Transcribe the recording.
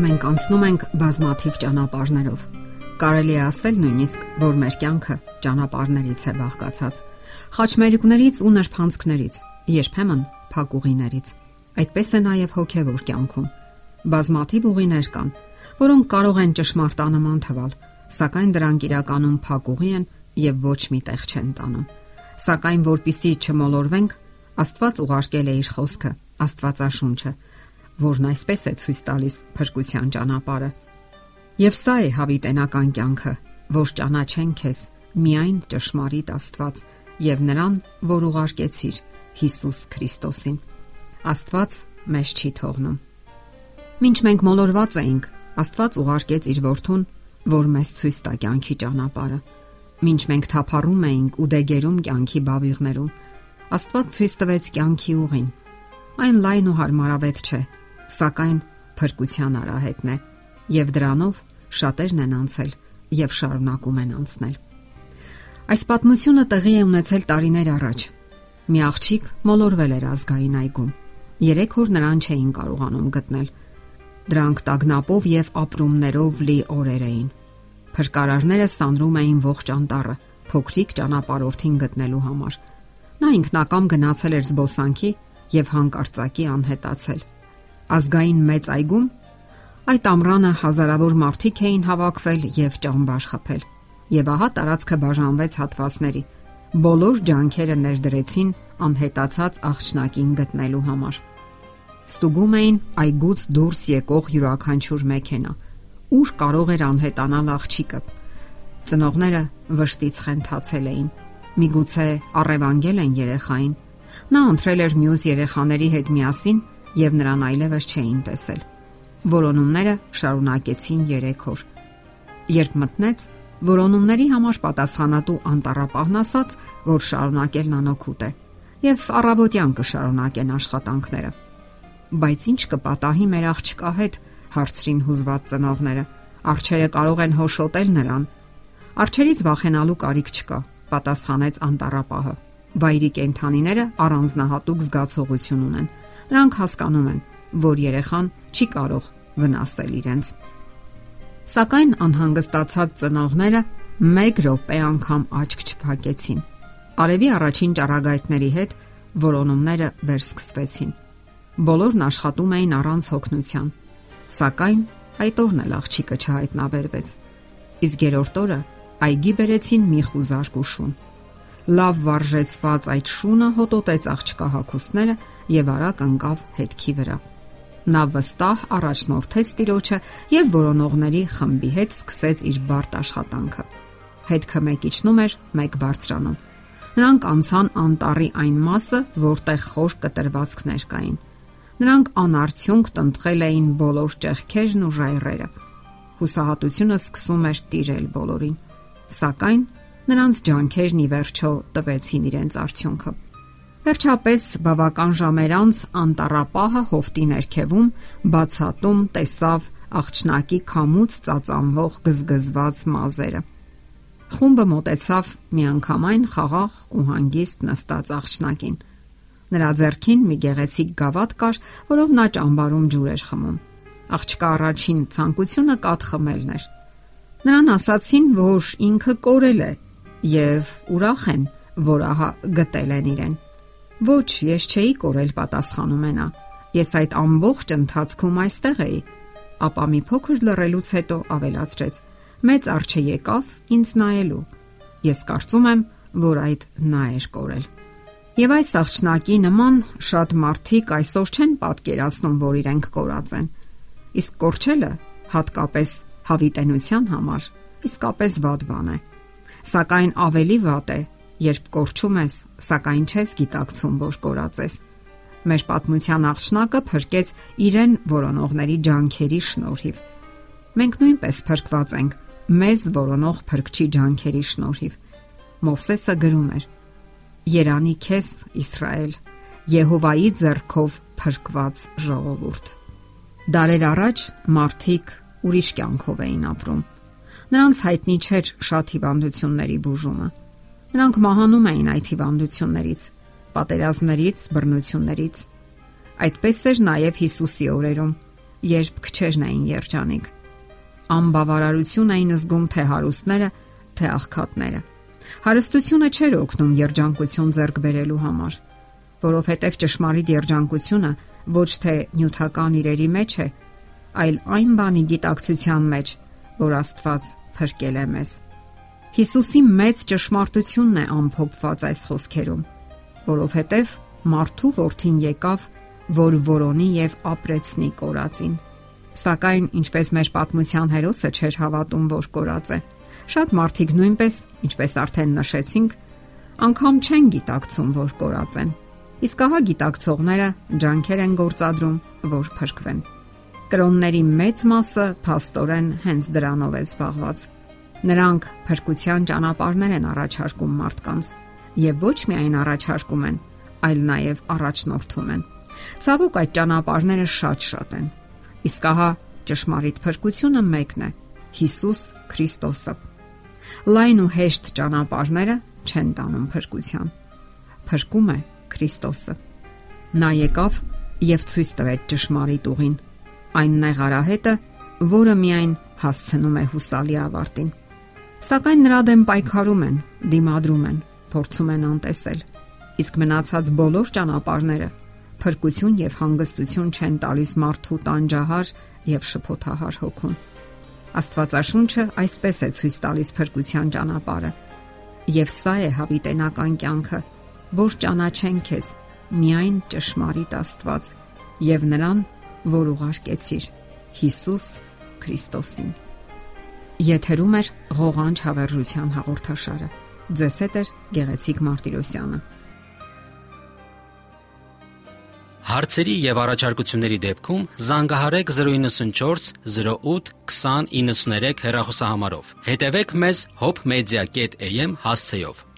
մենք անցնում ենք բազմաթիվ ճանապարհներով։ Կարելի է ասել նույնիսկ, որ մեր կյանքը ճանապարհներից է բաղկացած։ Խաչմերուկներից ու նրբանցքներից, երբեմն փակուղիներից։ Այդպես է նաև հոգևոր կյանքում։ Բազմաթիվ ուղիներ կան, որոնք կարող են ճշմարտանման թվալ, սակայն դրանք իրականում փակուղի են եւ ոչ մի տեղ չեն տանում։ Սակայն որpիսի չմոլորվենք, Աստված ուղարկել է իր խոսքը, Աստվածաշունչը, որն այսպես է ցույց տալիս փրկության ճանապարհը։ Եվ սա է հավիտենական կյանքը, որ ճանաչեն քեզ միայն ճշմարիտ Աստված եւ նրան, որ ուղարկեցիր Հիսուս Քրիստոսին։ Աստված մեզ չի թողնում։ Մինչ մենք մոլորված էինք, Աստված ուղարկեց իր որդուն, որ մեզ ցույց տա կյանքի ճանապարհը։ Մինչ մենք թափառում էինք ու դեգերում կյանքի բավիղներում, Աստված ցույց տվեց կյանքի ուղին։ Այն լայն ու հարմարավետ չէ, սակայն փրկության արահետն է եւ դրանով շատերն են անցել եւ շարունակում են անցնել։ Այս պատմությունը տեղի է ունեցել տարիներ առաջ։ Մի աղջիկ մոլորվել էր ազգային այգում։ Երեք օր նրան չէին կարողանում գտնել։ Դրանք տագնապով եւ ապրումներով լի օրեր էին։ Փրկարարները սանրում էին ողջ անտառը փոքրիկ ճանապարհորդին գտնելու համար։ Նա ինքնակամ գնացել էր զբոսանքի եւ հանկարծակի անհետացել ազգային մեծ այգում այդ ամռանը հազարավոր մարդիկ էին հավաքվել եւ ճամբար խփել։ Եվ ահա տարածքը բաժանվեց հատվածների։ Բոլոր ջանքերը ներդրեցին անհետացած աղջնակին գտնելու համար։ Ստուգում էին այգուց դուրս եկող յուրաքանչյուր մեքենա։ Ուր կարող էր անհետանալ աղջիկը։ Ծնողները վշտից խենթացել էին։ Միգուցե առևանգել են երեխային։ Նա ընտրել էր մյուս երեխաների հետ միասին եւ նրան այլևս չէին տեսել։ Որոնումները շարունակեցին 3 օր։ Երբ մտնեց, որոնումների համար պատասխանատու անտառապահն ասաց, որ շարունակելն անօգուտ է եւ առավոտյան կշարունակեն աշխատանքները։ Բայց ինչ կպատահի մեր աղջկա հետ, հարցրին հուզված ծնողները։ Արջերը կարող են հոշոտել նրան։ Արջերից վախենալու կարիք չկա, պատասխանեց անտառապահը։ Վայրի կենթանիները առանձնահատուկ զգացողություն ունեն Նրանք հասկանում են, որ երեխան չի կարող վնասել իրենց։ Սակայն անհանգստացած ծնողները մեկ րոպե անգամ աչք չփակեցին։ Արևի առաջին ճառագայթների հետ որոնումները վերսկսվեցին։ Բոլորն աշխատում էին առանց հոգնության։ Սակայն այդ օրն էլ աղջիկը չհայտնաբերվեց։ Իսկ երրորդ օրը այգի բերեցին մի խուզար կուշուն։ Լավ վարժեցված այդ շունը հոտոտեց աղջկա հագուստները եւ արագ ընկավ հետքի վրա։ Նա վստահ առաջնորդեց տիրոջը եւ որոնողների խմբի հետ սկսեց իր բարդ աշխատանքը։ Հետքը մեկ իջնում էր, մեկ բարձրանում։ Նրանք անցան անտառի այն մասը, որտեղ խոր կտրվածքներ կային։ Նրանք անարդյունք տնտղել էին բոլոր ճեղքերն ու ժայռերը։ Հուսահատությունը սկսում էր տիրել բոլորին։ Սակայն նրանց ջանքերն ի վերջո տվեցին իրենց արդյունքը։ Վերջապես բավական ժամեր անց անտառապահը հովտի ներքևում բացատում տեսավ աղջնակի քամուց ծածանվող գզգզված մազերը։ Խումբը մտեցավ միանգամայն խաղաղ ու հանգիստ նստած աղջնակին։ Նրա ձեռքին մի գեղեցիկ գավաթ կար, որով նա ճամբարում ջուր էր խմում։ Աղջկա առաջին ցանկությունը կաթ խմելն էր։ Նրան ասացին, որ ինքը կորել է եւ ուրախ են, որ ահա գտել են իրեն։ Ոչ, ես չէի կորել, պատասխանում է նա։ Ես այդ ամբողջ ընթացքում այստեղ էի։ Ապա մի փոքր լռելուց հետո ավելացրեց. Մեծ արջը եկավ ինձ նայելու։ Ես կարծում եմ, որ այդ նա էր կորել։ Եվ այս աղջնակի նման շատ մարդիկ այսօր չեն պատկերացնում, որ իրենք կորած են։ Իսկ կորչելը հատկապես հավիտենության համար իսկապես վատ բան է։ Սակայն ավելի վատ է, երբ կորչում ես, սակայն չես գիտակցում, որ կորած ես։ Մեր պատմության աղջնակը փրկեց իրեն որոնողների ջանքերի շնորհիվ։ Մենք նույնպես փրկված ենք մեզ որոնող փրկչի ջանքերի շնորհիվ։ Մովսեսը գրում էր. Երանի քեզ Իսրայել, Եհովայի ձեռքով փրկված ժողովուրդ։ Դարեր առաջ մարդիկ ուրիշ կյանքով էին ապրում։ Նրանց հայտնի չէր շատ հիվանդությունների բուժումը Նրանք մահանում էին այդ հիվանդություններից, պատերազմներից, բռնություններից։ Այդպես էր նաև Հիսուսի օրերում, երբ քչերն էին երջանիկ։ Անբավարարություն էին զգում թե հարուստները, թե աղքատները։ Հարստությունը չէր օգնում երջանկություն ձեռք բերելու համար, որովհետև ճշմարիտ երջանկությունը ոչ թե նյութական իրերի մեջ է, այլ այն բանի գիտակցության մեջ, որ Աստված փրկել է մեզ։ Հիսուսի մեծ ճշմարտությունն է ամփոփված այս խոսքերում, որովհետև մարդու որդին եկավ, որ որոնի եւ ապրեցնի կորածին։ Սակայն ինչպես մեր պատմության հերոսը չէր հավատում, որ կորած է, շատ մարդիկ նույնպես, ինչպես արդեն նշեցինք, անգամ չեն գիտակցում, որ կորած են։ Իսկ ահա գիտակցողները ջանքեր են գործադրում, որ փրկվեն։ Կրոնների մեծ մասը փաստորեն հենց դրանով է զբաղված։ Նրանք փրկության ճանապարհներ են առաջարկում մարդկանց եւ ոչ միայն առաջարկում են, այլ նաեւ առաջնորդում են։ Ցավոք այդ ճանապարհները շատ-շատ են։ Իսկ ահա ճշմարիտ փրկությունը մեկն է՝ Հիսուս Քրիստոսը։ Լայն ու հեշտ ճանապարհները չեն տանում փրկության։ Փրկում է Քրիստոսը։ Նա եկավ եւ ցույց տվեց ճշմարիտ ուղին այն նեղարահետը, որը միայն հասցնում է հուսալի ավարտին։ Սակայն նրա դեմ պայքարում են, դիմադրում են, փորձում են անտեսել։ Իսկ մնացած բոլոր ճանապարհները փրկություն եւ հանգստություն չեն տալիս մարդու տանջահար եւ շփոթահար հոգուն։ Աստվածաշունչը այսպես է ցույց տալիս փրկության ճանապարհը։ Եվ սա է հավիտենական կյանքը, որ ճանաչեն քեզ միայն ճշմարիտ Աստված եւ նրան, որ ուղարկեցիր Հիսուս Քրիստոսին։ Եթերում է ղողանջ հավերժության հաղորդաշարը։ Ձեզ հետ է Գեղեցիկ Մարտիրոսյանը։ Հարցերի եւ առաջարկությունների դեպքում զանգահարեք 094 08 2093 հեռախոսահամարով։ Հետևեք մեզ hopmedia.am հասցեով։